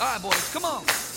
All right, boys, come on.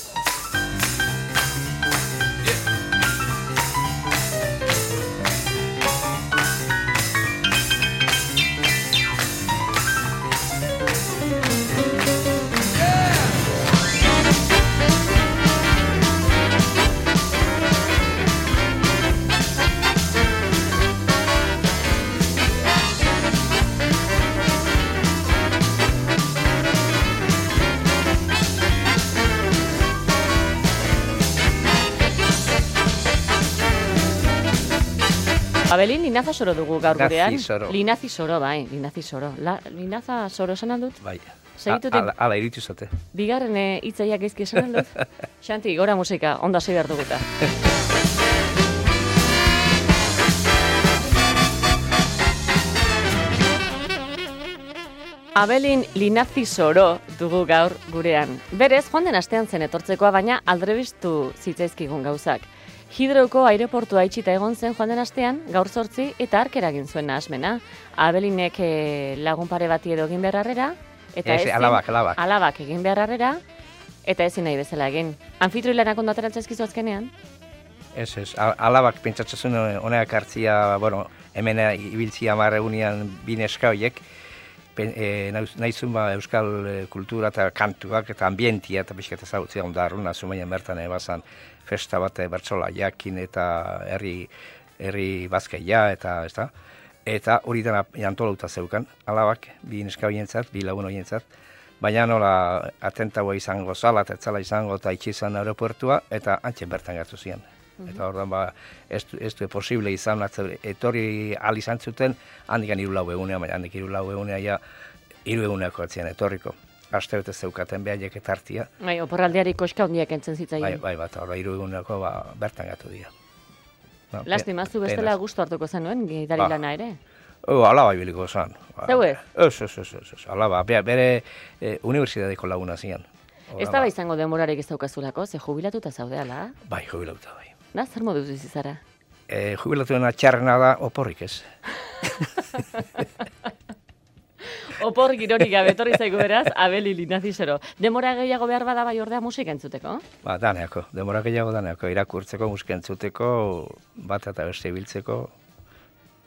Linaza soro dugu gaur gurean. Linazi soro, bai, linazi soro. La, linaza soro esan aldut? Bai. Segitutik. A- Ala, ala iritu zate. Bigarren eh, hitzaiak gaizki esan aldut? Xanti, gora musika, onda sei behar duguta. Abelin linazi soro dugu gaur gurean. Berez, joan den astean zen etortzekoa, baina aldrebistu zitzaizkigun gauzak. Hidroko aireportua itxita egon zen joan den astean, gaur sortzi eta ark eragin zuen nahasmena. Abelinek eh, lagun pare bati edo egin beharrarrera, eta Ez, ezin- alabak, alabak. alabak egin beharrarrera, eta ezin nahi bezala egin. Anfitroi lanak ondo ateratzezkizu azkenean? Ez, ez, alabak pentsatzen zuen honeak hartzia, bueno, hemen ibiltzia mar egunean bineska horiek, pen- e, nahi- nahi zuen ba, euskal kultura eta kantuak eta ambientia eta pixka eta zautzia ondarruna, zumaien bertan ebazan festa bat e, bertsola jakin eta herri, herri bazkeia eta ez da. Eta hori dena antolauta zeukan, alabak, bi neska horientzat, bi lagun horientzat, baina nola atentaua izango zala eta etzala izango eta itxi izan aeropuertua, eta antxe bertan gertu ziren. Eta orduan ba, ez, ez du posible izan, atze- etorri al izan zuten, handikan hiru lau egunea, baina handik hiru lau egunea ja, hiru eguneako atzien etorriko. Aste zeukaten behaiek eta hartia, Bai, oporraldiari koska hondiak entzen bai, zitzaien. bai, bat, orduan hiru eguneako ba, bertan gatu dira. Ba, Lastima zu bestela gustu hartuko zenuen, gidari Ba. lana ere. Oh, alaba ibiliko zan. Ba, Zeu ez? Ez, ez, ez, ez, ez, alaba, bere, bere e, unibertsitateko laguna zian. Ez da bai izango denborarik ez daukazulako, ze jubilatuta zaudeala. Bai, jubilauta bai. Na, zer moduz bizi zara? E, jubilatuena txarrena da oporrik ez. Opor girorik gabe etorri zaigu beraz, abeli linazizero. Demora gehiago behar bada bai ordea musika entzuteko? Ba, daneako, demora gehiago daneako, irakurtzeko, musika entzuteko, bat eta beste ibiltzeko,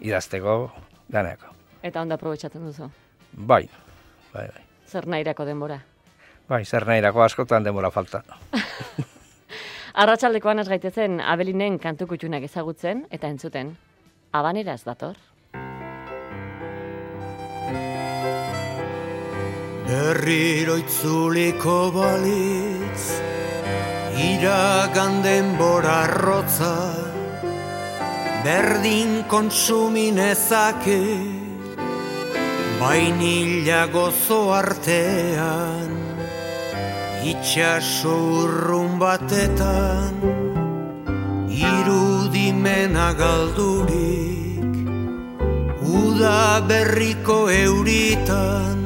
idazteko, daneako. Eta onda aprobetsatzen duzu. Bai, bai, bai. Zer nahirako denbora. Bai, zer nahirako askotan demora falta. Arratsaldekoan ez gaitezen abelinen kantu kutxunak ezagutzen eta entzuten. Abaneraz dator. Berriro itzuliko balitz Iragan denbora arrotza Berdin kontsuminezake Bainila gozo artean Itxaso urrun batetan Irudimena galdurik Uda berriko euritan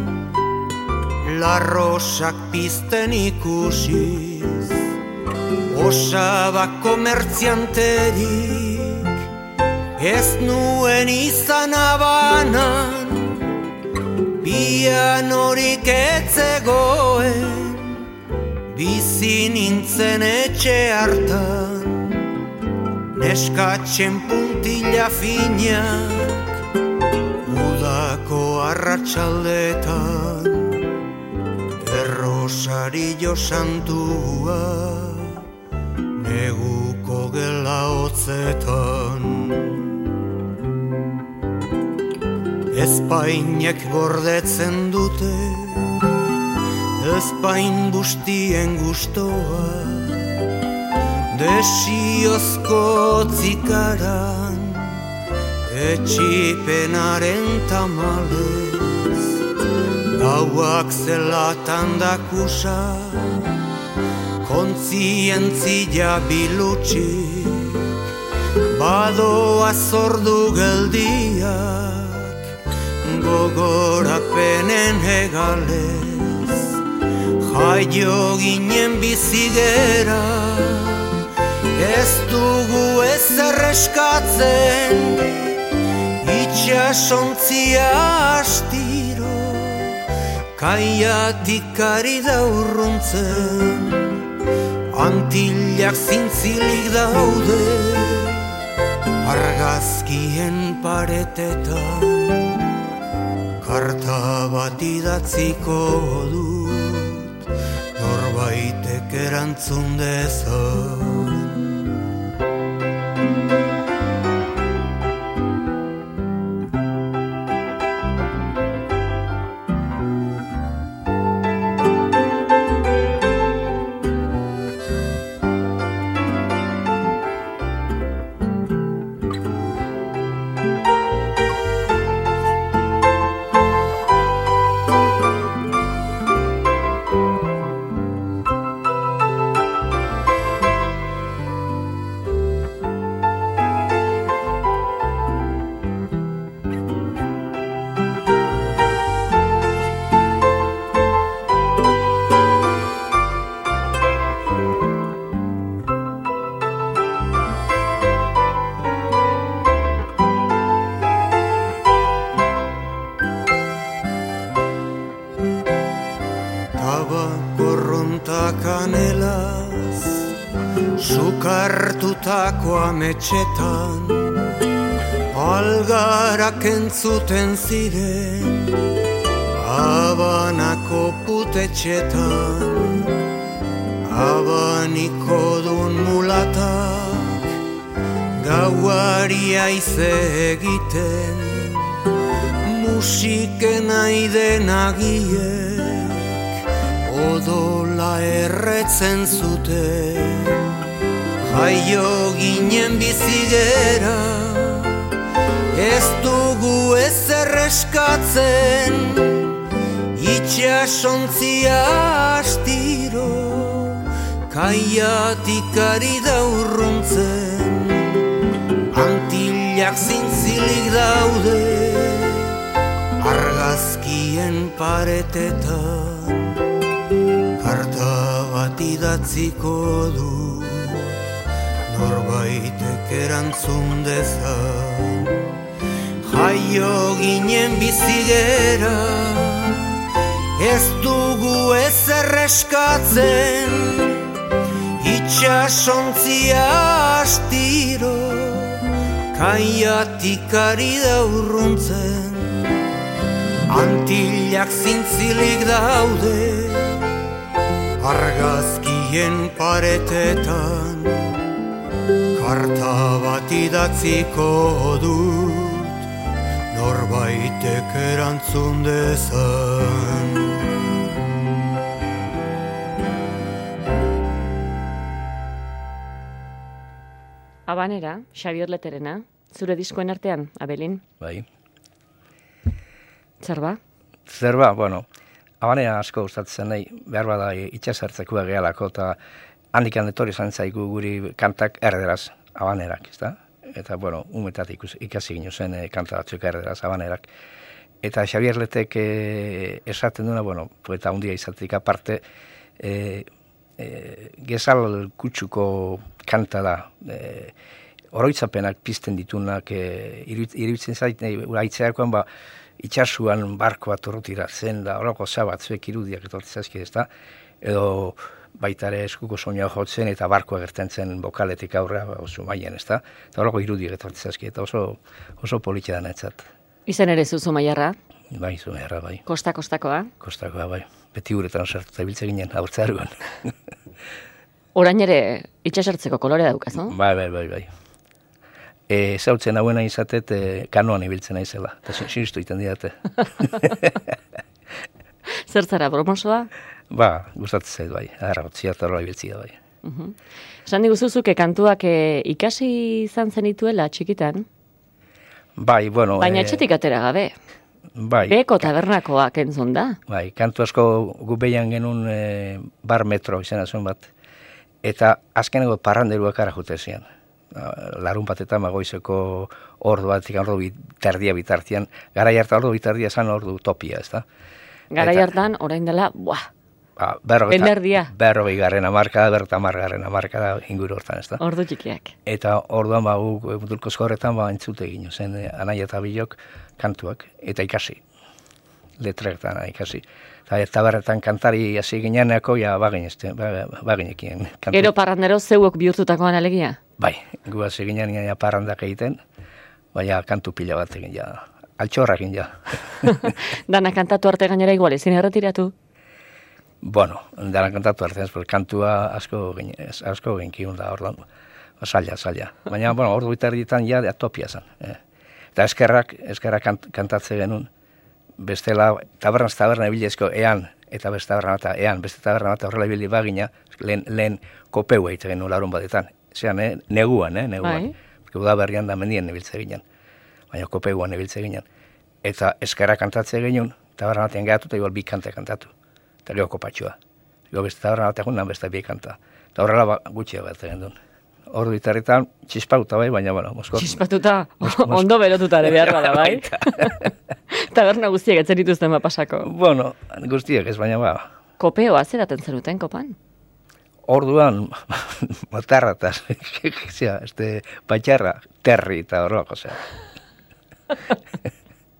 Larrosak pizten ikusiz Osaba komertzianterik. Ez nuen izan abanan Pianorik etzegoen Bizi nintzen etxe hartan. Neskatzen puntila finak Udako arratsaldetan Errosario santua Neguko gela hotzetan. Espainek gordetzen dute Espain bustien gustoa. Desiozko zikaran Etxipenaren tamalez Gauak zelatan dakusa Kontzientzia bilutxik Badoa zordu geldiak Gogorapenen hegalez Jaio ginen bizigera Ez dugu ezer eskatzen Itxasontzia astiro kaiatik ari da urruntzen Antillak zintzilik daude Argazkien paretetan Karta bat idatziko dut Norbaitek erantzun dezan etxetan Algarak entzuten ziren Abanako putetxetan Abaniko dun mulatak Gauari aize egiten Musiken aiden agiek Odola erretzen zuten Jaio ginen bizigera Ez dugu ez erreskatzen Itxasontzia astiro Kaiatik ari da urruntzen. Antillak zintzilik daude Argazkien paretetan Karta bat idatziko du norbaitek erantzun dezan Jaio ginen bizigera Ez dugu ez erreskatzen Itxasontzia astiro Kaiatik ari da urruntzen. Antillak zintzilik daude Argazkien paretetan Karta bat idatziko dut Norbaitek erantzun dezan Abanera, Xavier Leterena, zure diskoen artean, Abelin? Bai. Zerba? Zerba, bueno, abanera asko gustatzen nahi, behar bada itxasartzeko gehalako, eta handikan etorri izan zaigu guri kantak erderaz, abanerak, ez? Eta, bueno, umetat ikasi gino zen e, kanta batzuk erderaz, abanerak. Eta Xavier Letek e, esaten duena, bueno, poeta hundia izatik aparte, e, e, gezal kutsuko kanta da, e, oroitzapenak pizten ditunak, e, iruditzen zait, e, aitzeakoan, ba, itxasuan barko bat zen, da, horako zabatzuek irudiak etortzazki, ez da? Edo, baita ere eskuko soinua jotzen eta barkoa gertzen zen bokaletik aurra ba, oso maien, ezta? Eta horreko irudi etortzazki eta oso oso politxe da netzat. Izen ere zuzu maiarra? Bai, zu maiarra, bai. Kosta kostakoa? Kostakoa, bai. Beti uretan sartu eta biltze ginen, aurtza eruan. Orain ere itxasartzeko kolore daukaz, no? Bai, bai, bai, bai. E, zautzen hauena izatet e, kanoan ibiltzen naizela, eta sinistu iten diate. Zertzara, bromosoa? Ba, gustatzen zait bai, arragotzia eta horrela ibiltzia bai. Uh Esan diguzuzuke kantuak e, ikasi izan zenituela txikitan? Bai, bueno... Baina e, etxetik atera gabe. Bai. Beko tabernakoak entzun da. Bai, kantu asko gu behian genuen e, bar metro izan azun bat. Eta azkenego parranderuak ara jute zian. Larun bat eta magoizeko ordu bat, ikan ordu bitardia bitartian. Gara jartan ordu bitardia zan ordu utopia, ez da? Gara jartan, orain dela, buah, ba, berrogei garren amarka, berrota margarren amarka da inguru hortan, ez da? Ordu txikiak. Eta orduan ba, gu, mutulko horretan ba, entzute egin, zen eh, anaia eta bilok kantuak, eta ikasi, letretan ikasi. eta taberretan kantari hasi gineaneko, ja, bagin ezte, baginekien. Gero parrandero zeuok bihurtutakoan alegia? Bai, gu hasi ginean ja, parrandak egiten, baina kantu pila bat egin ja, altxorrak egin ja. Dana kantatu arte gainera igual, ezin erretiratu? Bueno, dana kantatu arte, ez, kantua asko gine, asko genkiun da, ordan, zaila, zaila. Baina, bueno, ordu bitarritan ja, atopia zen. Eh. Eta eskerrak, eskerrak kant, kantatze genuen, bestela, tabernaz taberna ebilezko ean, eta beste taberna eta ean, beste taberna eta horrela ibili bagina, lehen, lehen kopeu egite genuen larun batetan. Zean, eh, neguan, eh, neguan. Bai. da berrian da mendien nebiltze ginen. Baina kopeuan nebiltze ginen. Eta eskerrak kantatze genuen, taberna batean gehatu, eta igual bi kante kantatu. Eta lehoko kopatxua. Gero beste taberna batean beste bi kanta. Eta horrela ba, gutxia bat egin duen ordu bitarritan txispauta bai, baina bueno, mosko. Txispatuta, ondo berotuta ere behar bada bai. Taberna guztiak etzen dituzten pasako. Bueno, guztiak ez baina ba. Kopeo zeraten zenuten kopan? Orduan, matarra eta, este, patxarra, terri eta horrelako, zera.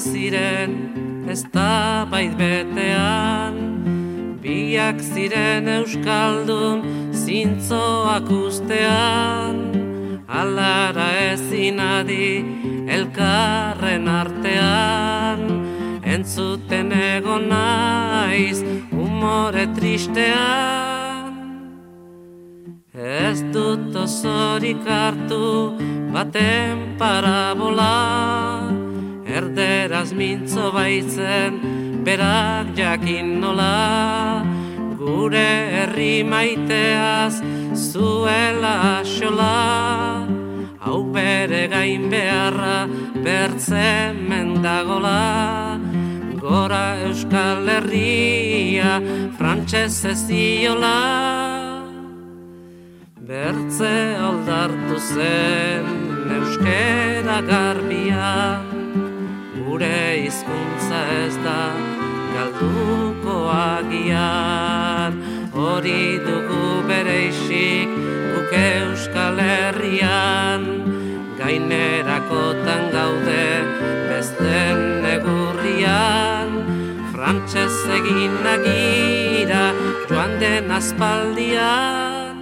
Ziren, ez da bait betean. Biak ziren euskaldun zintzoak ustean. Alara ezin adi elkarren artean. Entzuten egon naiz umore tristean. Ez dut osorik hartu baten parabola erderaz mintzo baitzen, berak jakin nola, gure herri maiteaz zuela asola, hau bere gain beharra bertzen mendagola, gora euskal herria frantxez ez ziola. Bertze aldartu zen euskera garbian, gure hizkuntza ez da galduko agian. Hori dugu bere isik guk euskal herrian. Gainerakotan gaude besten negurrian frantxez egin nagira joan den aspaldian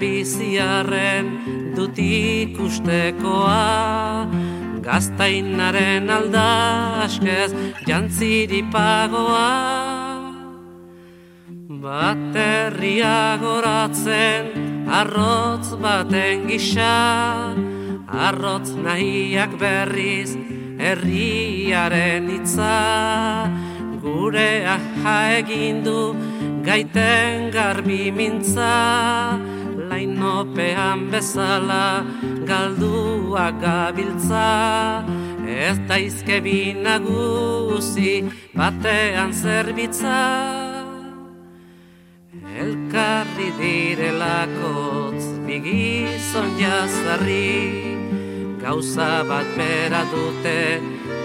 biziarren dut ikustekoa. Gaztainaren aldaskez jantziripagoa Baterria goratzen arrotz baten gisa. Arrotz nahiak berriz herriaren itza Gure aha egindu gaiten garbi mintza Lainopean bezala galdua gabiltza. Ez daizke binaguzi batean zerbitza. Elkarri direlakotz bigizon jazarri. Gauza bat bera dute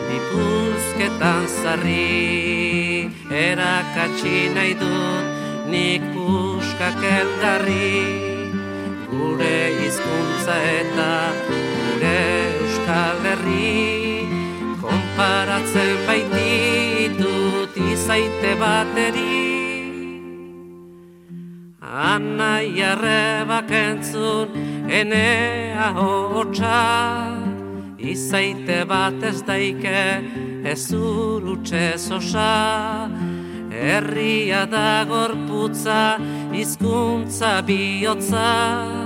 bipuzketan zarri Erakatsi nahi dut nik uskak elgarri, gure hizkuntza eta gure euskal herri, konparatzen baititut izaite bateri. Anai arrebak entzun enea hotxa, izaite bat ez daike ez urutxe zosa, herria da gorputza, hizkuntza bihotza,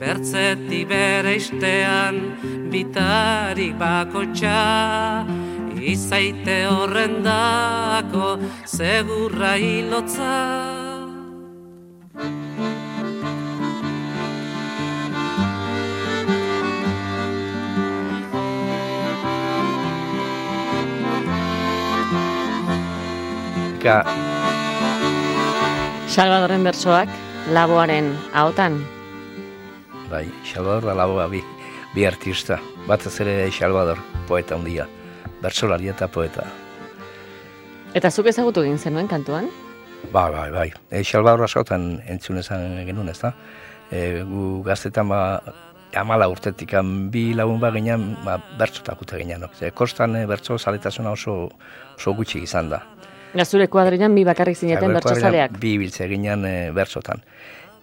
bertzeti bere istean, bitarik bakotxa, izaite horrendako, segurra hilotza. Ka, Salvadorren bersoak laboaren ahotan. Bai, Salvador da laboa bi, bi artista. Batez ere Salvador, poeta handia. Bertsolari eta poeta. Eta zuk ezagutu egin zenuen kantuan? Bai, bai, bai. E, Salvador askotan entzun ezan genuen, ez da? E, gu gaztetan ba, amala urtetik bi lagun ba ginen, ba, bertsotak ute ginen. Ze, kostan e, bertso zaletasuna oso, oso gutxi izan da. Gazure kuadrilan bi bakarrik zineten bertsozaleak. Bi biltze ginen e, bertsotan.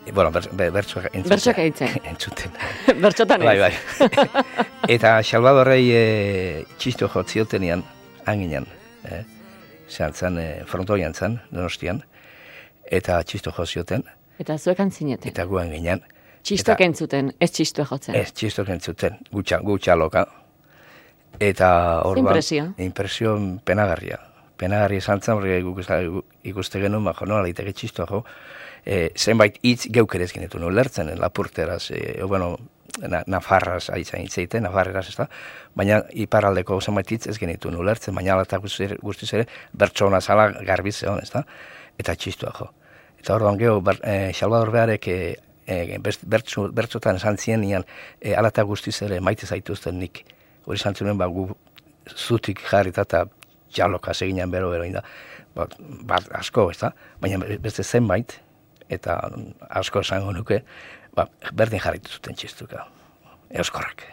E, bueno, ber, ber, bertsoak entzuten. Bertsoak entzuten. Bertsotan. Bai, bai. Eta Salvadorrei e, txisto jotziotenean, anginen, e, zehan zen, e, frontoian zen, donostian, eta txisto jotzioten, Eta zuekan zineten. eta guan ginen. Txistok entzuten, ez txistue jotzen. Ez, txisto entzuten, gutxa, gutxa loka. Eta orduan... Impresio. Impresio penagarria. Penagarria horre guk ikuste genuen, ba, jo, nola liteke txistoa jo, e, zenbait hitz geuk ere ez genetu ulertzen, lapurteraz, e, bueno, na, nafarraz aitzan hitzeiten, nafarreraz ez da, baina iparraldeko zenbait hitz ez genetu ulertzen, baina ala eta guztiz ere, bertsona zala garbi zeon, ez da, eta txistoa jo. Eta orduan geho, ber, e, Salvador Beharek e, bertso, bertsotan esan zien nian, e, ala eta guztiz ere maite zaituzten nik. Hori esan zuen, ba, gu zutik jarrita eta txaloka seginan bero bero inda. Ba, bat asko, ez da? Baina beste zenbait, eta asko esango nuke, ba, berdin jarritu zuten txistuka. Euskorrak.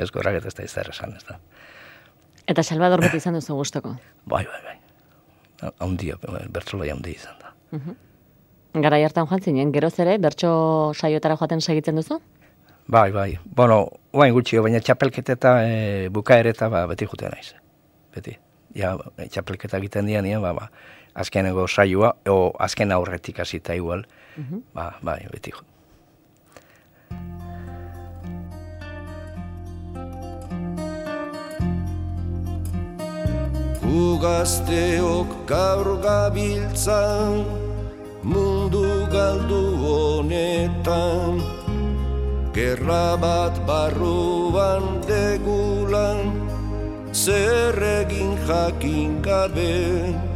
Euskorrak eta ez da da esan, ez da. Eta Salvador beti izan duzu gustoko. Bai, bai, bai. Haundia, bertzolai haundi izan da. Garai hartan joan zinen, geroz ere, bertso saiotara joaten segitzen duzu? Bai, bai. Bueno, oain gutxi, baina txapelketa eta e, bukaereta ba, beti jute naiz. Beti. Ja, txapelketa egiten dian, ba, ba, azkenengo saioa, o azken aurretik hasita igual, ba, bai, beti jo. Gu gazteok gaur gabiltzan mundu galdu honetan. Gerra bat barruan degulan zer egin jakin gabe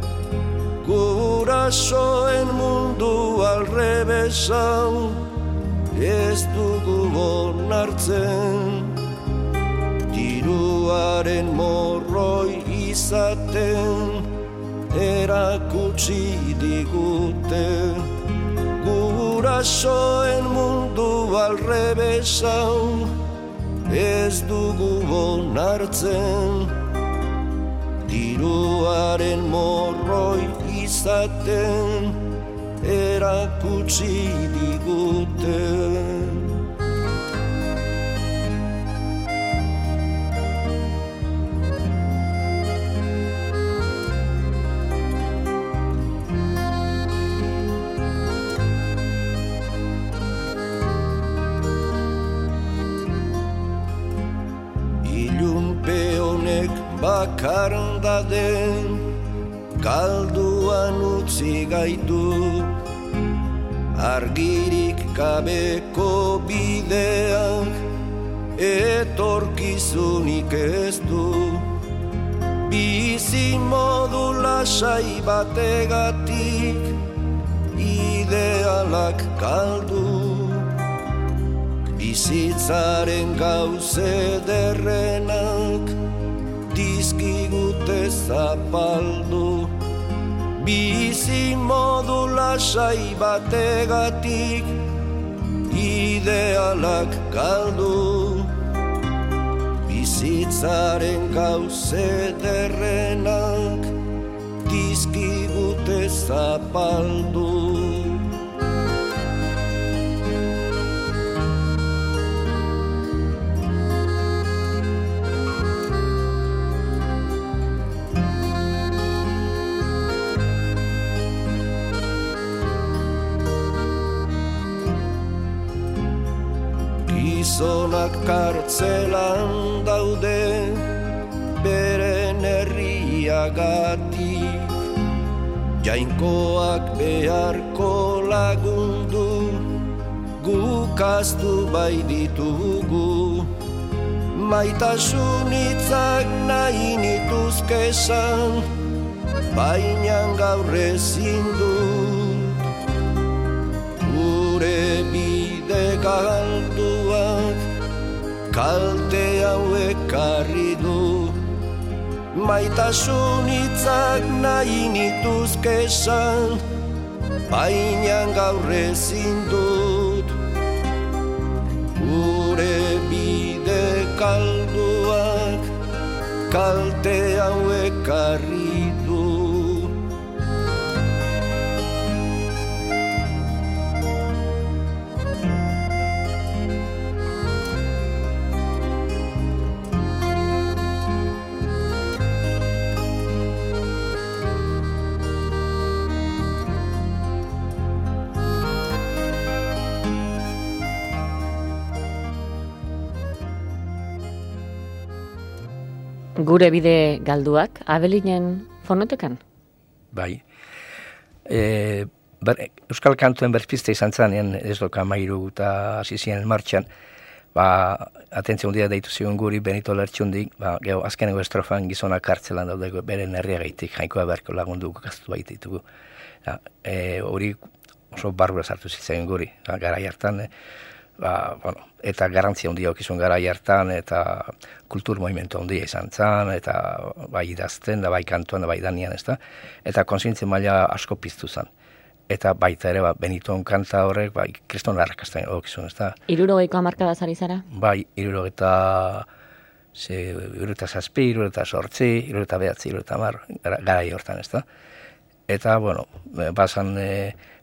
Gurasoen mundu alrebesau ez dugu onartzen. Diruaren morroi izaten erakutsi digute. Gurasoen mundu alrebesau ez dugu onartzen. Diruaren morroi izaten erakutsi digute. Ilunpe honek Kalduan utzi gaitu Argirik gabeko bideak Etorkizunik ez du. Bizi modu lasai bategatik Idealak kaldu Bizitzaren gauze derrenak Dizkigute zapaldu Bizi modu lasai bategatik Idealak galdu. Bizitzaren gauze derrenak Dizkigute zapaldu Gizonak kartzelan daude beren herriagatik Jainkoak beharko lagundu gukaztu bai ditugu. Maitasun hitzak nahi nituzkezan baina gaur ezin dut. Gure bide galduak kalte hauek karri du. Maitasun hitzak nahi nituzkezan baina gaur ezin dut. Gure bide kalduak kalte hauek karri Gure bide galduak, abelinen fonotekan? Bai. E, ber, Euskal Kantuen berpiste izan zanean, ez doka mairu eta hasi ziren martxan, ba, atentzio hundia deitu zion guri Benito Lertxundik, ba, geho, azkeneko estrofan gizonak kartzelan daude beren herriagaitik, jainkoa beharko lagundu gaztu baititugu. Ja, e, hori oso barbura sartu zitzaion guri, ba, garai hartan, e, ba, bueno, eta garantzia handia okizun garai hartan, eta kultur movimentu handia izan zen, eta bai idazten, da bai kantuan, da bai danian, ez da? Eta konsientzia maila asko piztu zen. Eta baita ere, ba, Beniton kanta horrek, bai, kriston arrakastan okizun, ez da? Irurogeiko amarkada zari zara? Bai, irurogeta, ze, irurogeta zazpi, irurogeta sortzi, irurogeta behatzi, irurogeta mar, gara, garai hortan, ez da? Eta, bueno, bazan e,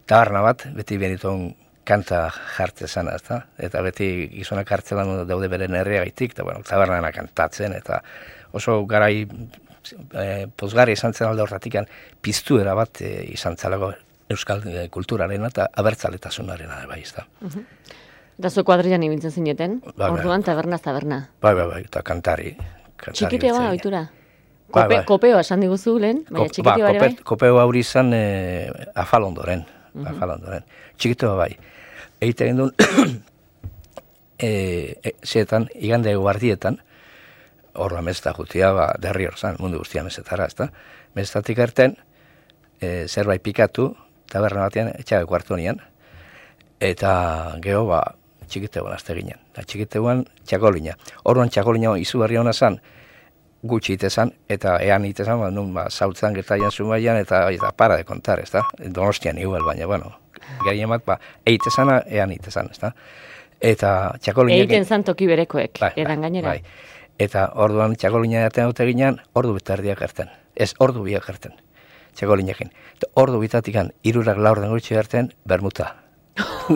tabarna bat, beti Beniton kanta jartze zana, ez? Eta beti gizonak hartzelan daude beren herriagaitik, eta, bueno, tabernana kantatzen, eta oso garai e, pozgarri izan zen alde horratikan piztuera bat e, izan zelago euskal e, kulturarena eta abertzaletasunarena bai, ez da. Da zu kuadrilan ibiltzen zineten, Bai, bai. orduan taberna taberna. Bai, bai, bai, eta kantari. kantari Txikitea ba, oitura? Bai, Kope, bai. Kopeo esan diguzu lehen, baina Kop- txikitea ba, bare bai? kope, kopeo hauri izan e, afalondoren. Afalondoren. Txikito bai. Eite gendun, e, e, zeetan, igande guardietan, horra mezta jutia, ba, derri hor zan, mundu guztia mezetara, ezta? Meztatik erten, e, zerbait pikatu, taberna batean, etxabe kuartonian, eta geho, ba, txikiteuan azte ginen. Da, txikiteuan txakolina. Orduan txakolina izugarri hona zan, gutxi itezan, eta ean itezan, ba, nun, ba, zautzan gertaian zumaian, eta, eta para de kontar, ez da? Donostian igual, baina, bueno, gehien bat, ba, eitezana, ean itezan, ez da? Eta txakolina... Egiten zan toki berekoek, Bai, edan bai, gainera. Bai. Eta orduan txakolina jaten dute ginen, ordu betardiak erten. Ez, ordu biak erten. Txakolinekin. Eta ordu bitatikan, irurak laur den gutxi erten, bermuta.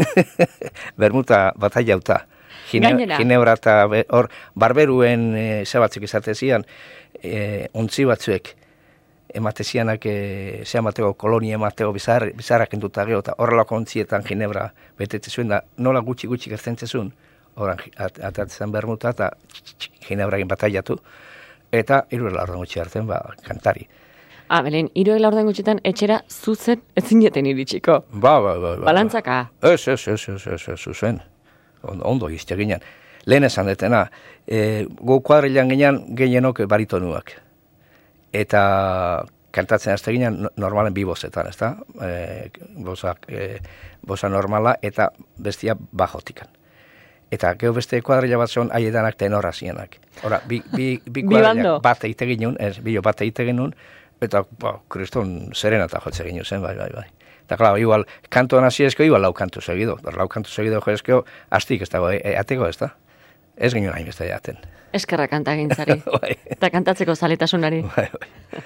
bermuta batai jauta. Gainera. Ginebra eta hor, barberuen e, ze batzuk izate zian, e, ontzi batzuek, emate zianak, e, ze amateko kolonia emateko bizar, bizarrak entuta geho, eta horrelako ontzietan Ginebra betetze zuen, da nola gutxi gutxi gertzen zuen, oran at, atatzen bermuta eta Ginebrakin bataiatu, eta irure laurden gutxi hartzen, ba, kantari. Ah, belen, iruek laurden gutxitan etxera zuzen etzineten iritsiko. Ba, ba, ba, ba. Balantzaka. Ez, ez, ez, ez, ez, ez, zuzen. Ondo, ondo izte ginen. Lehen esan detena, e, gu kuadrilan ginen gehienok baritonuak. Eta kantatzen azte ginen no- normalen bi bozetan, ezta? E, bozak, e, boza normala eta bestia bajotikan. Eta geho beste kuadrila bat zon haiedanak tenora zienak. Ora, bi, bi, bi kuadrila bat eite ginen, ez, bilo bat eite ginen, eta ba, kriston serenata jotze ginen zen, bai, bai, bai. Eta, klar, igual, kantoan hasi ezko, igual lau kantu segido. Lau kantu segido jo ezko, astik ez dago, e, e, ateko ez da. Ez ginen hain beste jaten. Eskerra kanta gintzari. bai, Eta kantatzeko zaletasunari. bai, bai.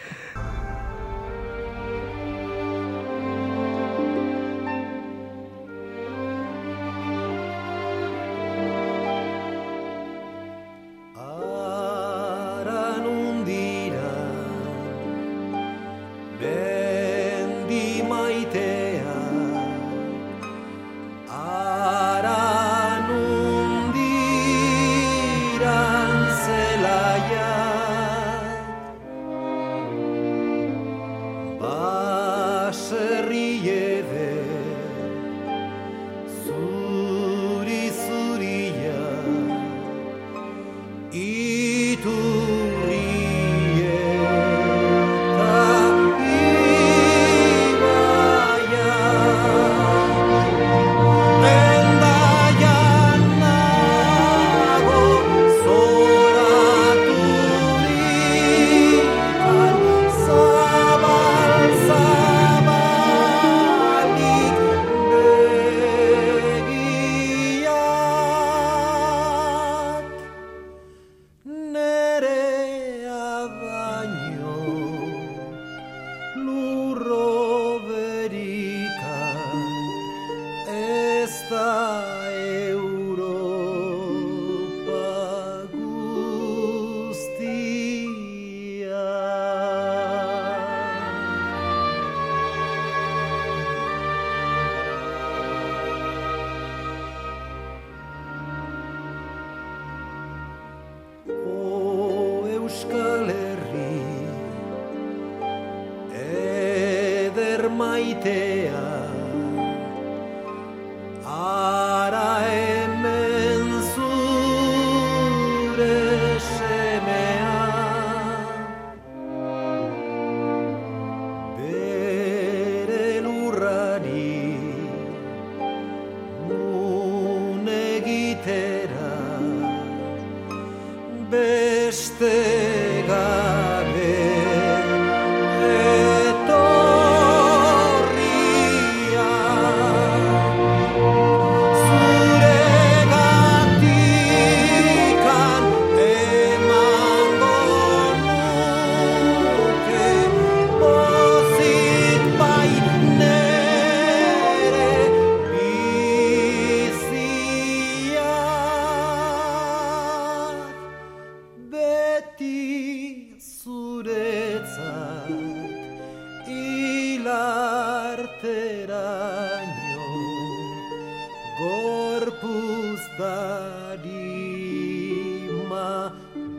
Darima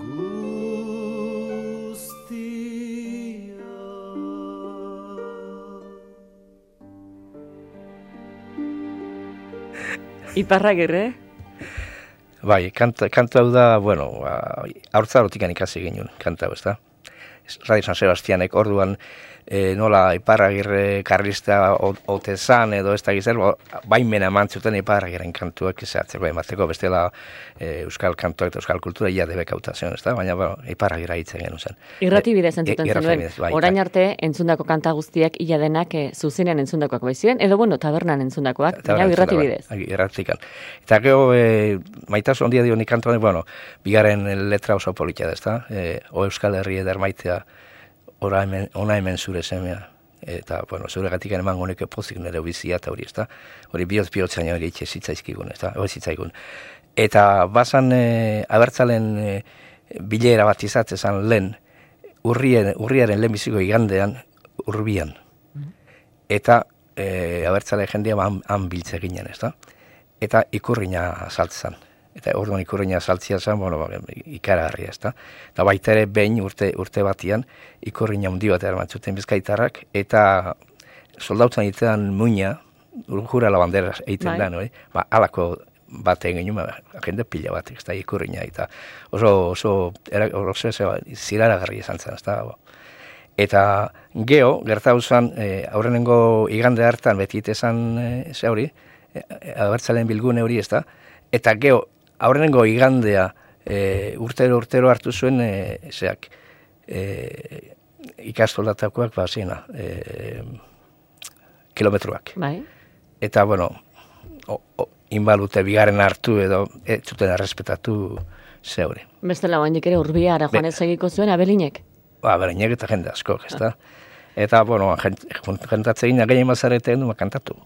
guztia. Iparragirre, Bai, kanta, kanta hau da, bueno, ba, haurtzarotik ikasi ginen, kanta hau, ez da? Radio San Sebastianek orduan e, nola iparragirre karlista ote zan edo ez da gizel, baimena eman zuten iparragirren kantuak izatzeko emateko bestela e, euskal kantuak eta euskal kultura ia debekauta zen, ez da? Baina, bueno, iparragira hitzen genuen zen. irrati E, bidez entzuten irrati zenuen. bidez, bai, Orain bai. arte entzundako kanta guztiak ia denak e, zuzenean entzundakoak bai ziren, edo bueno, tabernan entzundakoak, baina irrati bai, bidez. bai, Irratikan. Eta gero, e, maitasun ondia dio nik kantuan, bueno, bigarren letra oso politia da, ezta? E, o Euskal Herri eder maitea, ora hemen, ona hemen zure semea. Eta, bueno, zure gatik eman honeke pozik nire bizia eta hori, ezta? Hori bihotz bihotzain hori itxe zitzaizkigun, ezta? Hori zitzaigun. Eta bazan e, abertzalen e, bilera bat izatzezan lehen, urrien, urriaren lehenbiziko igandean, urbian eta e, abertzale jendea han, han biltze ginen, ez da? Eta ikurriña saltzan. Eta orduan ikurriña saltzia zen, bueno, ba, ikaragarria, ez da? Eta baita ere behin urte, urte batian ikurriña hundi bat eramantzuten bizkaitarrak, eta soldautzen egitean muina, jura la bandera egiten Bai. da, no, eh? Ba, alako bat egin ginen, ba, jende pila bat, ez da, ikurriña, eta oso, oso, era, oso, oso ziraragarria izan zen, ez da. Eta geo, gertau zen, e, aurrenengo igande hartan beti itezan e, ze hori, e, abertzalen bilgune hori ez da, eta geo, aurrenengo igandea e, urtero urtero hartu zuen, e, zeak, e, ikastolatakoak, ba, zina, e, kilometroak. Bai. Eta, bueno, o, o, inbalute bigarren hartu edo, ez zuten errespetatu zeure. Bestela oainik ere urbia ara joan ez egiko zuen abelinek. Ba, bereinek eta jende asko, ez da? Eta, bueno, jent, jentatze gina gehien mazareten du, ba, kantatu.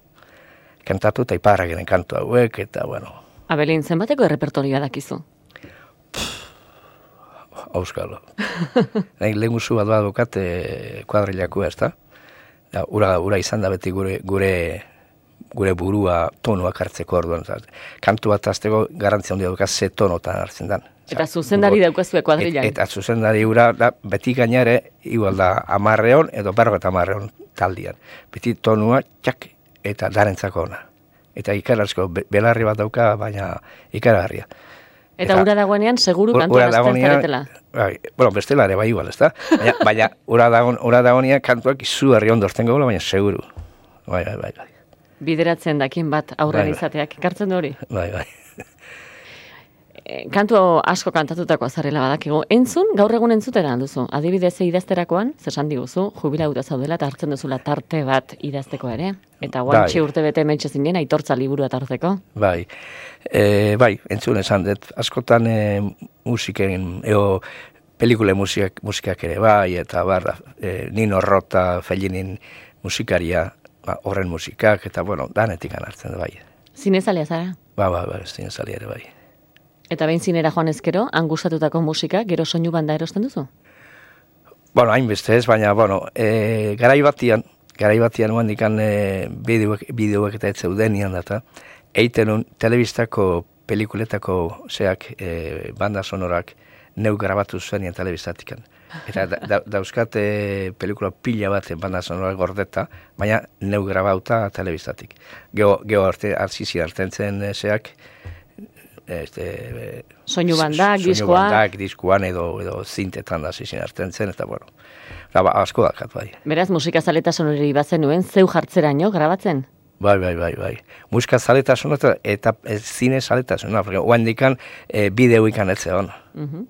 Kantatu eta iparra genen kantu hauek, eta, bueno, Abelin, zenbateko errepertorioa dakizu? auskalo. Nahi lehen guzu bat bat dukat e, kuadrilakua, ez da? Ura, ura izan da beti gure, gure, gure burua tonuak hartzeko orduan. Zat. Kantu bat azteko garantzia handia dukat ze tonotan hartzen dan. Eta zuzendari daukazue kuadrilan. Et, eta zuzendari ura, da, beti gainare, igual da, amarreon edo berro eta amarreon taldian. Beti tonua, txak, eta darentzako ona. Eta ikarasko, be- belarri bat dauka, baina ikaragarria. Eta eta- ura dagoenean, seguru Ur- kantua zaretela. Bai, bueno, bestela ere bai igual, ezta? Baina, baina ura dagoen, ura dagoenean kantuak izu herri ondortzen gola, baina seguru. Bai, bai, bai, bai. Bideratzen dakin bat aurren Bai, bai. izateak. Ekartzen du hori. Bai, bai. Kantu asko kantatutako azarela badakigu. Entzun, gaur egun entzutera duzu. Adibidez idazterakoan, zesan diguzu, jubilauta zaudela eta hartzen duzula tarte bat idazteko ere. Eta guantxe Bai. urte bete mentxe zinen, aitortza liburua tarteko. Bai, e, bai, entzun esan dut, askotan e, musiken, eo, pelikule musikak, musikak ere bai, eta bar, e, Nino Rota, Fellinin musikaria, ba, horren musikak, eta bueno, danetik hartzen bai. Zinezalea zara? Ba, ba, ba, ez zinezali ere bai. Eta behin zinera joan ezkero, angustatutako musika, gero soinu banda erosten duzu? Bueno, hainbeste ez, baina, bueno, e, garai batian, garai batian nuen dikan e, bideoek, bideoek eta ez zeudenian data, eiten telebistako pelikuletako zeak e, banda sonorak neu grabatu zuenien telebistatikan. Eta da, da, dauzkat e, pelikula pila bat banda sonorak gordeta, baina neu grabauta telebistatik. Geo, geo arte, arzizi artentzen e, zeak, este, Soinu bandak, diskoa. bandak, diskuan edo, edo zintetan da zizien hartzen zen, eta bueno, da, ba, asko dakat bai. Beraz, musika zaletasun hori bazen nuen, zeu jartzeraino grabatzen? Bai, bai, bai, bai. Musika zaletasun eta, eta e, zine zaletasuna, porque oan dikan e, bideo ikan etze hon. Mhm.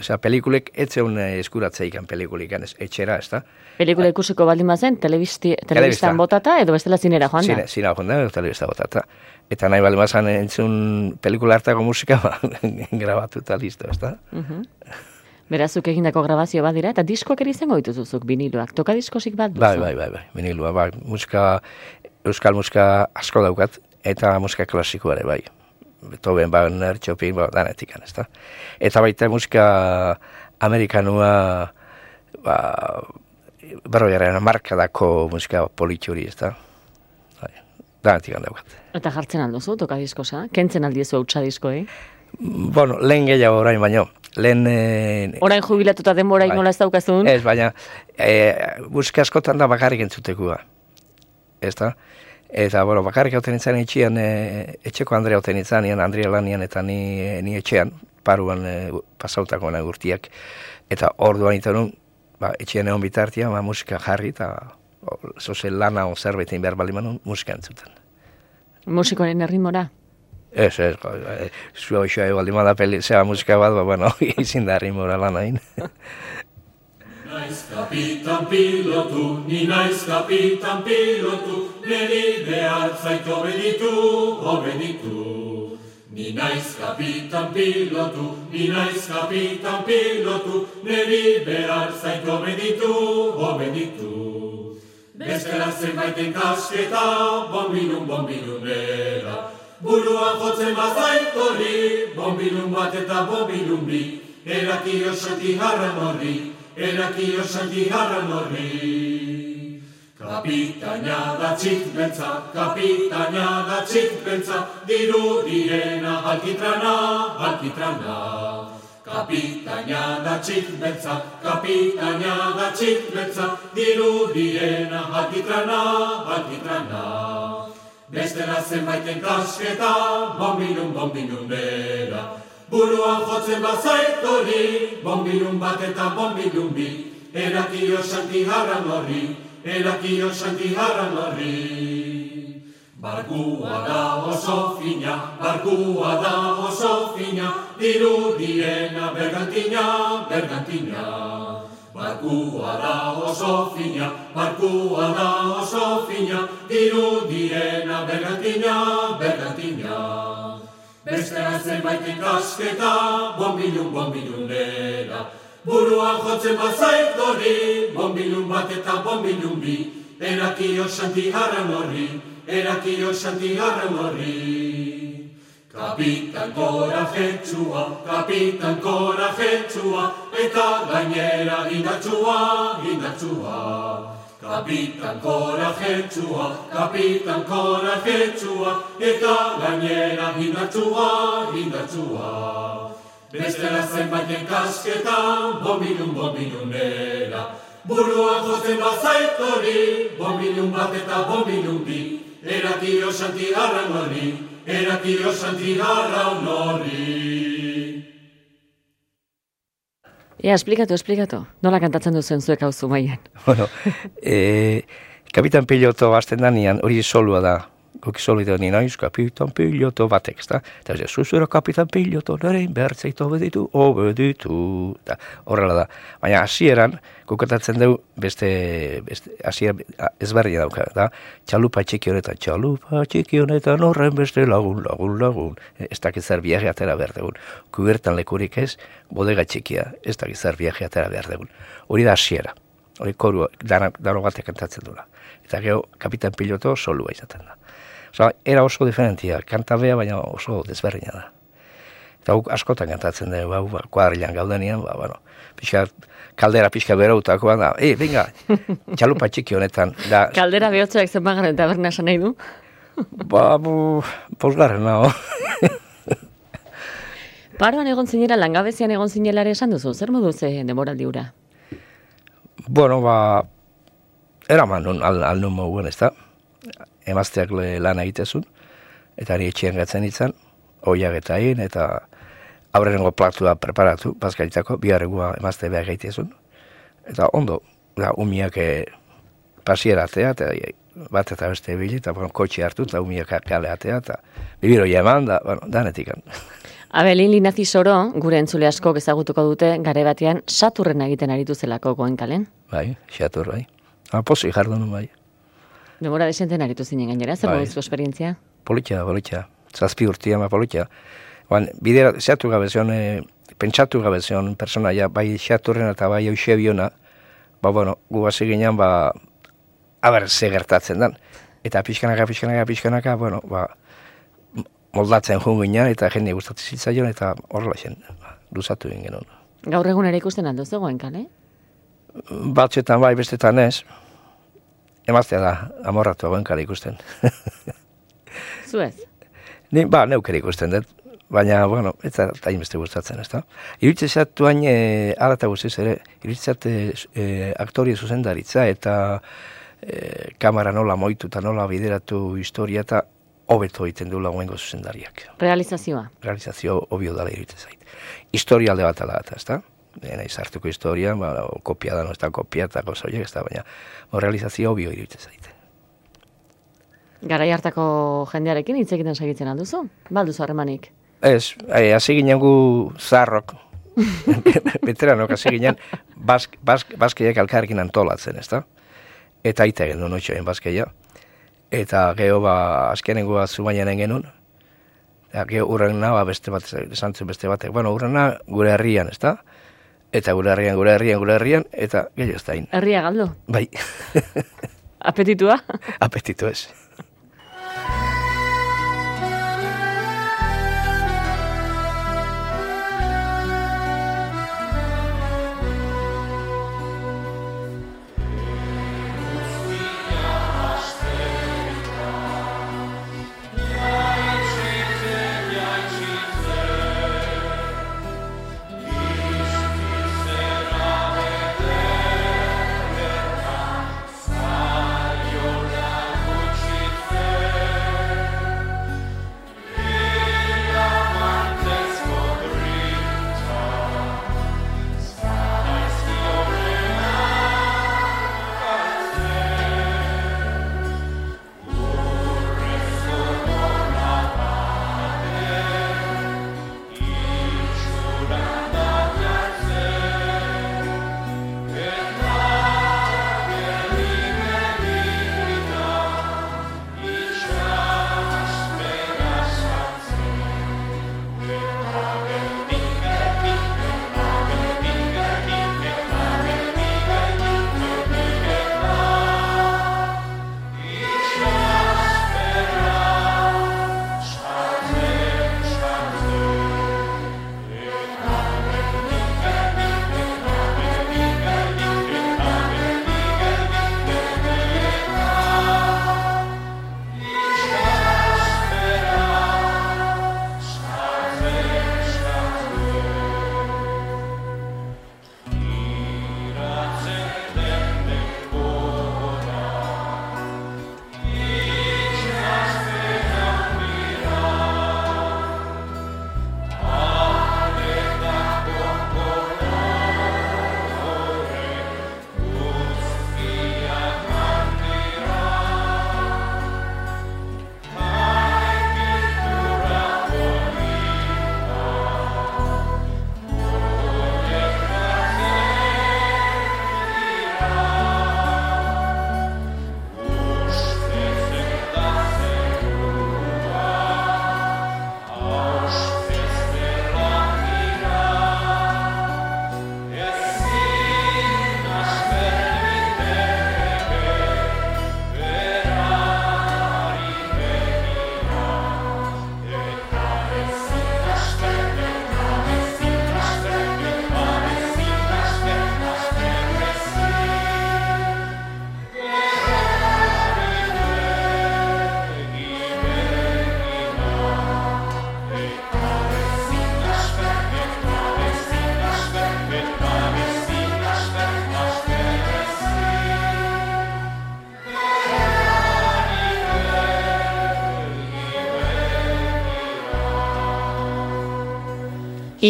Osea, pelikulek etzeun e, eskuratzea ikan pelikulikan, ez, etxera, ez da? Pelikula ikusiko baldin bazen, telebistan botata, edo bestela zinera joan da. Zine, zina joan da, telebista botata. Eta nahi bali mazan entzun pelikula hartako musika, ba, grabatu eta listo, ez da? Mhm. Berazuk egindako grabazio bat dira, eta diskoak ere izango dituzuzuk biniloak. Toka diskosik bat duzu? Bai, bai, bai, bai, vinilua, bai, musika, euskal musika asko daukat, eta musika klasikoa ere, bai. Beethoven, Wagner, Chopin, ba, danetik, ez da. Eta baita musika amerikanua, ba, berroiaren markadako musika politxuri, ez da. Bai, danetik daukat. Eta jartzen alduzu, toka diskosa? Kentzen aldiezu hautsa diskoi? Bueno, lehen gehiago orain, baino, lehen... Eh, Orain jubilatuta denbora Bai. nola ez daukazun? Ez, baina, e, musika askotan da bakarrik entzutekua. Ez da? Eta, bueno, bakarrik hauten nintzen etxean, e, etxeko Andrea hauten nintzen, nian Andrea lanian eta ni, ni etxean, paruan e, pasautako gurtiak. Eta orduan iten ba, etxean egon bitartia, ba, musika jarri, eta zoze lana o zerbait egin behar bali manun, musika entzuten. Musikoaren erritmora? Ez, ez, jo, e, zua hoxoa ebaldi mada peli, zera musika bat, ba, bueno, izin da rimora lan hain. Naiz kapitan pilotu, ni naiz kapitan pilotu, niri behar zaito beditu, obeditu. Ni naiz kapitan pilotu, ni naiz kapitan pilotu, niri behar zaito beditu, obeditu. Bestela zenbaiten kasketa, bombilun, bombilunera. Buruan jotzen bazaitori, bombilun bat eta bombilun bi. Eraki osati harran horri, eraki osati harran horri. Kapitaina da txik beltza, kapitaina da txik beltza, dirudiena alkitrana, alkitrana. Kapitaina da txik beltza, kapitaina da txik beltza, dirudiena alkitrana, alkitrana. Bestela zenbaiten kasketa, bombilun, bombilun bera. Buruan jotzen bazaitori, bombilun bat eta bombilun bi. Erakio santi harran horri, erakio santi harran horri. Barkua da oso fina, barkua da oso fina, dirudiena bergantina, bergantina. Barkua da oso fina, barkua da oso fina, dirudiena bergantina, bergantina. Bestera zenbait ikasketa, bombilun, bombilun nera. Burua jotzen bazait gori, bombilun bat eta bombilun bi. Erakio xanti harran horri, erakio xanti harran horri. Kapitan korajetsua, kapitan korajetsua, eta gainera indartsua, indartsua. Kapitan korajetsua, kapitan korajetsua, eta gainera indartsua, indartsua. Bestela zenbaiten kasketa, bombinun, bombinun era. Burua jozen bazait hori, bombinun bat eta bombinun bi. Erakio santi harran hori, erakio santi harran hori. Ia, esplikatu, esplikatu. Nola kantatzen duzen zuek hau zumaian? Bueno, e, kapitan piloto azten danean hori solua da. Guk solu da ni naiz kapitan ezta? Eta ez zuzura kapitan piloto norein bertzeito obeditu, obeditu. Da, horrela da. Baina hasieran kokatatzen dugu beste, beste hasier ezberria dauka, da? Txalupa txiki honetan, txalupa txiki honetan horren beste lagun, lagun, lagun. Ez dakit zer viaje atera behar dugun. Kubertan lekurik ez, bodega txikia, ez dakit zer viaje atera behar dugun. Hori da hasiera. Hori koru, dano, dano batek kantatzen dula. Eta gero, kapitan piloto solua izaten da. Osa, era oso diferentia, kanta bea, baina oso desberdina da. Eta guk askotan kantatzen dugu, hau, ba, kuadrilan gaudenian, ba, bueno, pixka, kaldera pixka berautakoa da, e, venga, txalupa txiki honetan, da, Kaldera behotzeak zenbagaren taberna esan nahi du? ba, bu, posgarren, nago. Paroan egon zinera, langabezian egon zinelare esan duzu, zer modu ze demoraldi hura? Bueno, ba, eraman nun, al, al nun moguen, ez da, emazteak le lan egitezun, eta ari etxean gatzen itzan, oiak eta egin, eta aurrengo platua preparatu, bazkaritako, biharregua emazte behar gaitezun, eta ondo, da, umiak e, pasieratea, eta e, bat eta beste bili, eta bueno, kotxe hartu, eta umiak kaleatea, eta bibiro eman, da, bueno, danetik. Abelin Linazi Soro, gure entzule asko ezagutuko dute, gare batean, saturren egiten aritu zelako goenkalen. Bai, xatur, bai. Ha, posi jardun, bai. Demora desenten aritu zinen gainera, zer Bai. esperientzia? Politxa, politxa. Zazpi urtia, ma politxa. Oan, bidera, zeatu gabe zion, e, pentsatu gabe zion personaia, bai xaturren eta bai eusebiona, ba, bueno, gu hasi ginean, ba, haber, ze gertatzen dan. Eta pixkanaka, pixkanaka, pixkanaka, bueno, ba, moldatzen joan ginean, eta jende gustatzen zitzaion, eta horrela zen, luzatu egin genuen. Gaur egun ere ikusten aldo ze goenkale? Batzetan bai, bestetan ez, emaztea da, amorratu hauen kare ikusten. Zuez? Ni, ba, neukere ikusten dut, baina, bueno, ez da beste gustatzen, ez da. Iruditzen zat duain, e, ala eta guztiz ere, iruditzen zat e, aktorie zuzendaritza eta e, kamera nola moitu eta nola bideratu historia eta hobeto egiten du lagoengo zuzendariak. Realizazioa. Realizazio obio dala iruditzen zait. Historia alde bat ala eta, ez da? Nena izartuko historia, ba, kopia da, no, ez da kopia eta gauza horiek, ez da, baina o, realizazio obio iruditzen zait. Garai hartako jendearekin hitz egiten segitzen alduzu? Balduzu harremanik. Ez, eh, hasi ginen gu zarrok, veteranok hasi ginen, bask, bask, baskeiak alkarrekin antolatzen, ezta? Eta aita egin duen oitxoen baskeia. Eta geho ba, azkenengo bat zumaianen genuen, eta geho urrena ba, beste bat, esan zuen beste batek, bueno, urrena gure herrian, ezta? Eta gure herrian, gure herrian, gure herrian, eta gehiago ez da. Herria galdu? Bai, Apetitua? apetitu ez.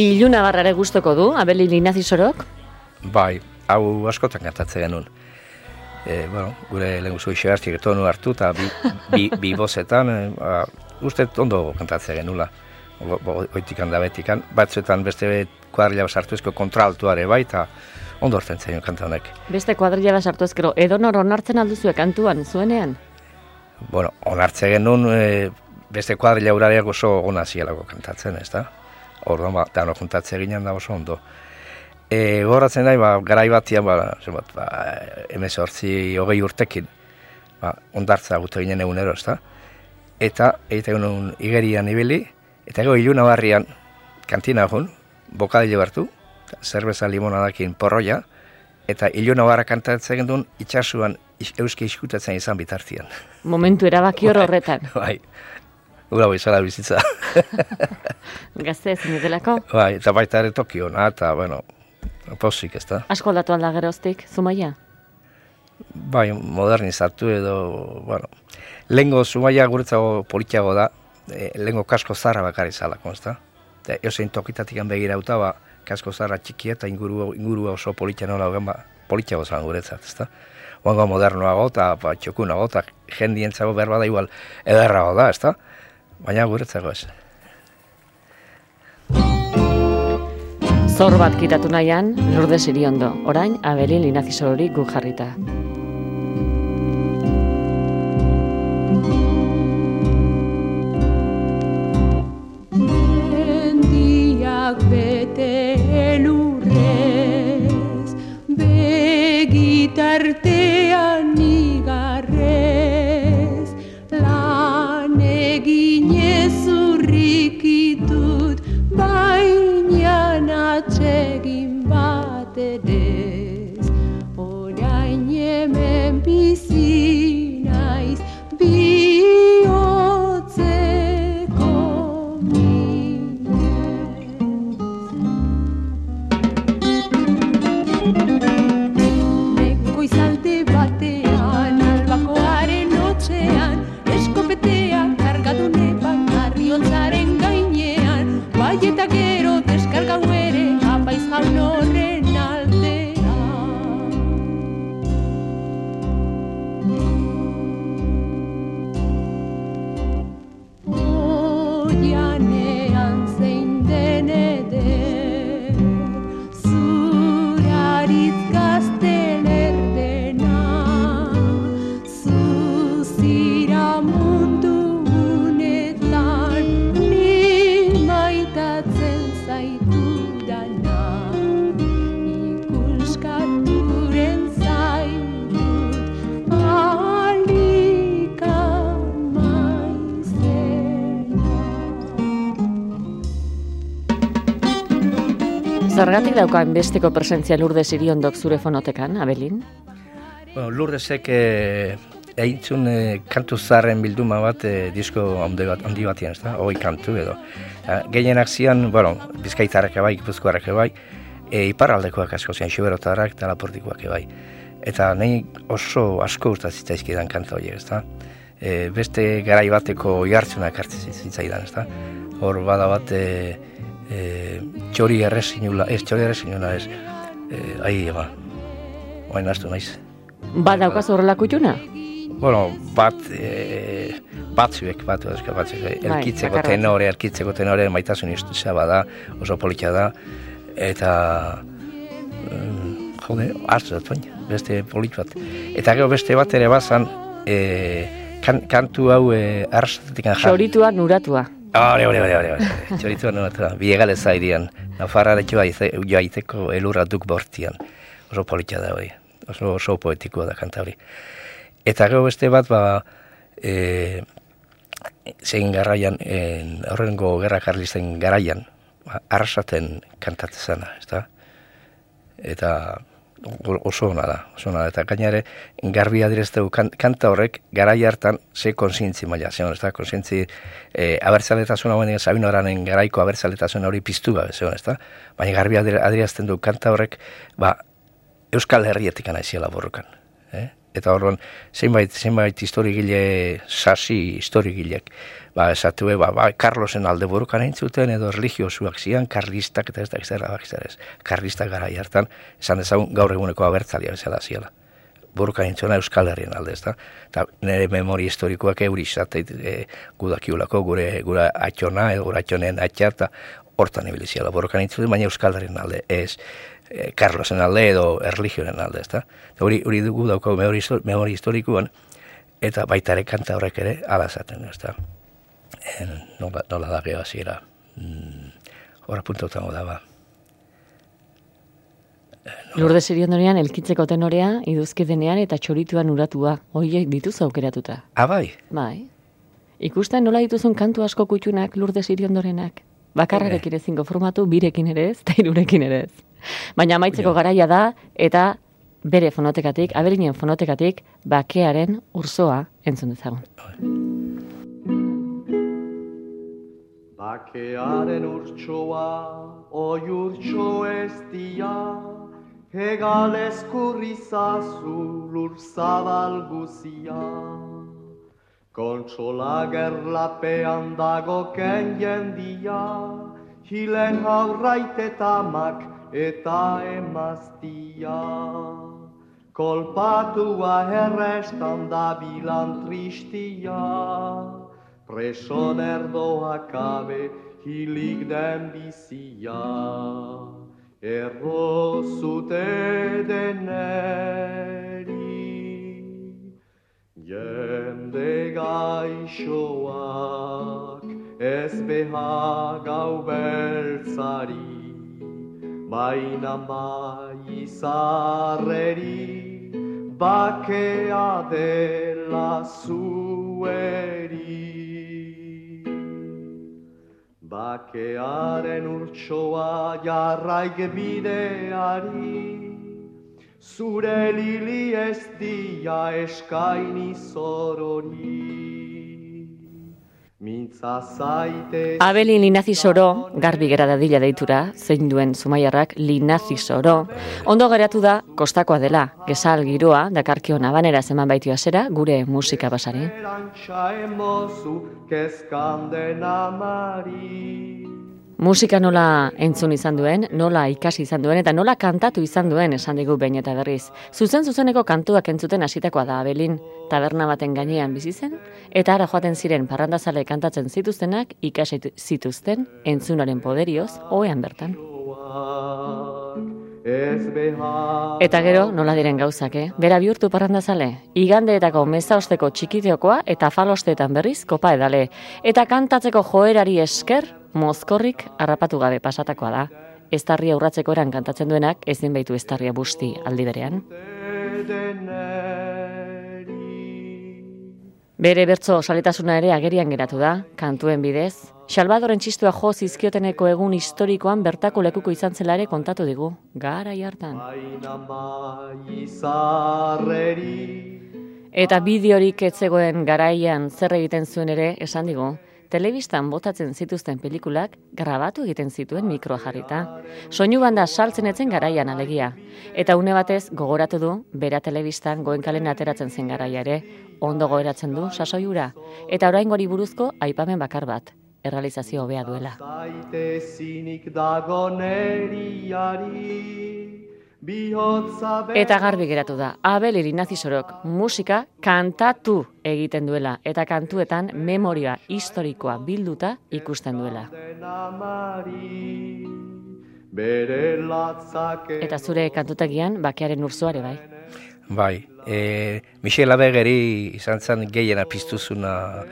Iluna barrare gustoko du, abeli linazi sorok? Bai, hau askotan kantatzen genuen. E, bueno, gure lehen guzu iso tonu hartu eta bi, bi, bi bozetan, e, ba, uste ondo kantatzen genuela. Oitikan da betikan, batzuetan beste kuadrilla sartu ezko kontraltuare bai, eta ondo hartzen zen kanta honek. Beste kuadrilla sartu ezkero, edo nor onartzen alduzue kantuan, zuenean? Bueno, onartzen genuen, e, beste kuadrilla urareak oso ona zielako kantatzen, ez da? Orduan, ba, da, no, juntatzen ginen da oso ondo. E, goratzen nahi, ba, garai batian, ba, zebat, ba, emez hortzi hogei urtekin, ba, ondartza gute ginen egunero, ez da? Eta, egite genuen igerian ibili, eta ego iluna barrian, kantina egun, bokadile hartu, zerbeza limonadakin porroia, eta iluna barra kantatzen genuen itxasuan euski iskutatzen izan bitartian. Momentu erabaki hor horretan. Bai, ura izala bizitza. Gazte ezin delako? Bai, eta baita ere Tokio, eta, bueno, Pozik, ez da. Asko aldatu alda geroztik, Zumaia? Bai, modernizatu edo, bueno, lehenko Zumaia guretzago politiago da, e, lehenko kasko zarra bakari zalako, ez da. Eta eosein tokitatik begira uta, ba, kasko zarra txiki eta inguru, inguru oso politia nola ba, politiago zalan guretzat, ez da. Oango modernoago eta ba, txokunago eta jendientzago berba da igual ederrago da, ez da. Baina guretzago ez. Zor bat kitatu nahian, lurde ondo. orain abeli linazizorori gu jarrita. Mendiak bete elurrez, begitartean Zergatik daukan besteko presentzia lurde ziriondok zure fonotekan, Abelin? Bueno, Lurdesek e, eitzun e, kantu zarren bilduma bat e, disko handi, bat, handi batian, ez da? Hoi kantu edo. Eta, gehienak zian, bueno, bizkaitarrak bai, gipuzkoarrak bai, e, iparraldekoak asko zian, xuberotarrak eta laportikoak bai. Eta nahi oso asko urta zitzaizkidan kanta horiek, ez da? E, beste garai bateko jartzunak hartzen zitzaidan, ez da? Hor bada bat, e, e, txori errezinula, ez, txori errezinula, ez, e, ahi, ba, oain astu naiz. Ba daukaz horrelako ituna? Bueno, bat, e, batzuek, bat, eska, batzuek, Bai, elkitzeko bakar batzuk. tenore, elkitzeko tenore, maitasun iztuza bada, oso politia da, eta, mm, jode, hartu dut baina, beste polit bat. Eta gero beste bat ere bazan, e, kan, kantu hau e, arrasatetik jarri. Txoritua nuratua. Hore, hore, hore, hore, hore. Txoritua nolatua, biegale zaidian, nafarraretu joaiteko elurra duk bortian. Oso politia da hori, oso, oso poetikoa da kanta hori. Eta gero beste bat, ba, e, zein garraian, en, horrengo gerra karlisten garaian, ba, arrasaten kantatzen zana, ez da? Eta oso ona da, oso ona da. Eta gainare, garbi adirezteu kan, kanta horrek, garai hartan, ze konsientzi maila, zeon, ez da? Konsientzi, e, abertzaletasun hauen, Sabino Aranen garaiko abertzaletasun hori piztu gabe, zeon, ez da? Baina garbi adierazten du kanta horrek, ba, Euskal Herrietik anaiziela borrokan. Eh? Eta horren, zenbait, zenbait historigile, sasi historigilek, ba, esatu ba, ba, Carlosen alde burukan zuten edo religiosuak zian, karlistak eta ez da izan bak ez. Karlistak gara hartan, esan dezagun gaur eguneko abertzalia bezala ziela. Burukan entzuna Euskal Herrien alde, ez da? Eta nire memori historikoak euri izateit e, gudakiulako gure gure atxona, edo gure atxonen atxa, eta hortan ibiliziala burukan entzuten, baina Euskal Herrien alde, ez e, Carlosen alde edo erligionen alde, ez da? Eta hori, hori dugu daukagu memori, memori historikoan, eta baita ere kanta horrek ere alazaten, ez da? Nola, nola da geho hasiera. Mm, Hora puntotan da ba. Lurde Siriondorean elkitzeko tenorea, iduzki denean eta txorituan uratua. Hoiek dituzu aukeratuta. Ah, bai, Bai. Ikusten nola dituzun kantu asko kutxunak Lurde Siriondorenak. Bakarrarekin ezingo formatu, birekin ere ez, eta irurekin ere ez. Baina amaitzeko garaia da, eta bere fonotekatik, abelinen fonotekatik, bakearen urzoa entzun dezagun. Bakearen urtsoa, oi urtso ez dia, hegal eskurrizazu lur zabal guzia. Kontsola gerlapean dago jendia, hilen haurraitetamak eta emaztia. Kolpatua herrestan da bilan tristia, preson erdoak abe hilik den bizia. Erro zute deneri, jende gaixoak ez beha gau beltzari, baina bai izarreri, bakea dela zueri. Bakearen urtsoa jarraik bideari, zure lili ez dia eskaini zorori. Abelin Linazi Soro, garbi gera dadila deitura, zein duen zumaiarrak Linazi Soro. Ondo geratu da, kostakoa dela, gesal giroa, dakarkion abanera zeman baitu zera, gure musika basari. Musika nola entzun izan duen, nola ikasi izan duen, eta nola kantatu izan duen esan digu behin eta berriz. Zuzen zuzeneko kantuak entzuten hasitakoa da Abelin, taberna baten gainean bizi zen, eta ara joaten ziren parrandazale kantatzen zituztenak ikasi zituzten entzunaren poderioz, oean bertan. Eta gero, nola diren gauzak, eh? Bera bihurtu parrandazale, igandeetako meza osteko txikiteokoa eta falosteetan berriz kopa edale. Eta kantatzeko joerari esker, mozkorrik harrapatu gabe pasatakoa da. Eztarria urratzeko eran kantatzen duenak, ezin baitu eztarria busti aldi berean. Bere bertso saletasuna ere agerian geratu da, kantuen bidez. Salvadoren txistua jo zizkioteneko egun historikoan bertako lekuko izan zela kontatu digu, gara hartan. Eta bideorik ez zegoen garaian zer egiten zuen ere esan digu, telebistan botatzen zituzten pelikulak grabatu egiten zituen mikroa jarrita. Soinu banda saltzen etzen garaian alegia. Eta une batez gogoratu du, bera telebistan goenkalen ateratzen zen garaia ere, ondo gogoratzen du sasoiura. Eta oraingori buruzko aipamen bakar bat, errealizazio hobea duela. Zaitezinik dago neriari. Eta garbi geratu da, Abel Irinazi Sorok musika kantatu egiten duela eta kantuetan memoria historikoa bilduta ikusten duela. Eta zure kantutegian bakearen urzoare bai. bai. E, Michel Abegeri izan zen gehiena piztuzuna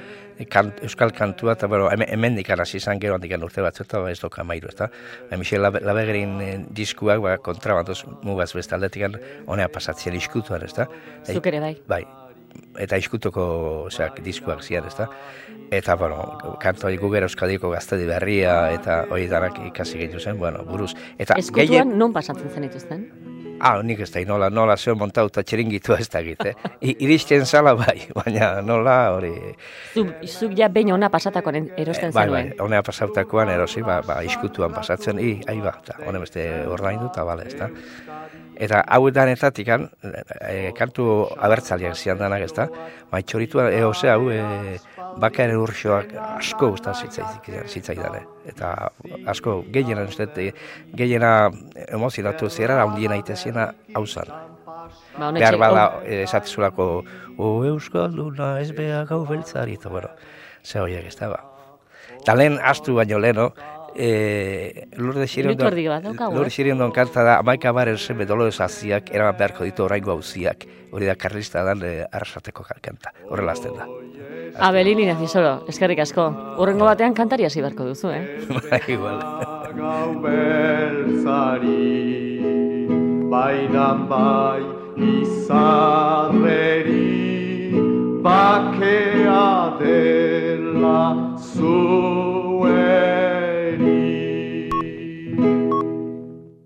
kant, euskal kantua, eta bueno, hemen, hemen hasi izan gero handik urte batzu, eta ez doka mairu, ezta? Ba, Michel Labe- Labegerin e, diskuak, ba, kontrabandoz mugaz beste aldetik honea pasatzen iskutuan, ezta? Zuk ere bai. Bai, eta iskutuko oseak, diskuak zian, ezta? Eta, bueno, kanto hori gugera euskadiko gaztedi berria, eta hori danak ikasi gehiago zen, bueno, buruz. Eta Eskutuan non pasatzen zen dituzten? Ah, nik ez da, nola, nola zeo montauta txeringitua ez da eh? I, iristen zala bai, baina nola hori... Zuk, zuk ja behin ona pasatakoan erosten bai, zenuen. bai, honea pasautakoan erosi, ba, ba, iskutuan pasatzen, i, ahi ba, eta hone beste ordaindu eta bale, ez da. Eta hau danetatik, e, kantu abertzaliak zian danak, ez da, bai, txoritua, e, ose, hau, e, bakaren urxoak asko guztan zitzaidan, eta asko gehiena, uste, gehiena emozionatu zera, handiena itezena hau zan. Ba, honetxe, Behar bada, oh, eh, esatezulako, o euskalduna ez beha gau beltzari, eta bueno, ze horiek ez da, ba. Eta lehen, astu baino leheno, e, Lurde Minutu erdi bat daukagu, Lurde eh? Xirindon kanta da, amaika baren zenbe dolores aziak, eraman beharko ditu oraingo hauziak. Hori da karlista dan e, arrasateko kanta, horrela azten da. Abelin Inazizoro, eskerrik asko. Urrengo batean kantari hasi beharko duzu, eh? Bai, igual. Gau beltzari Bainan bai izarreri Bakea dela zu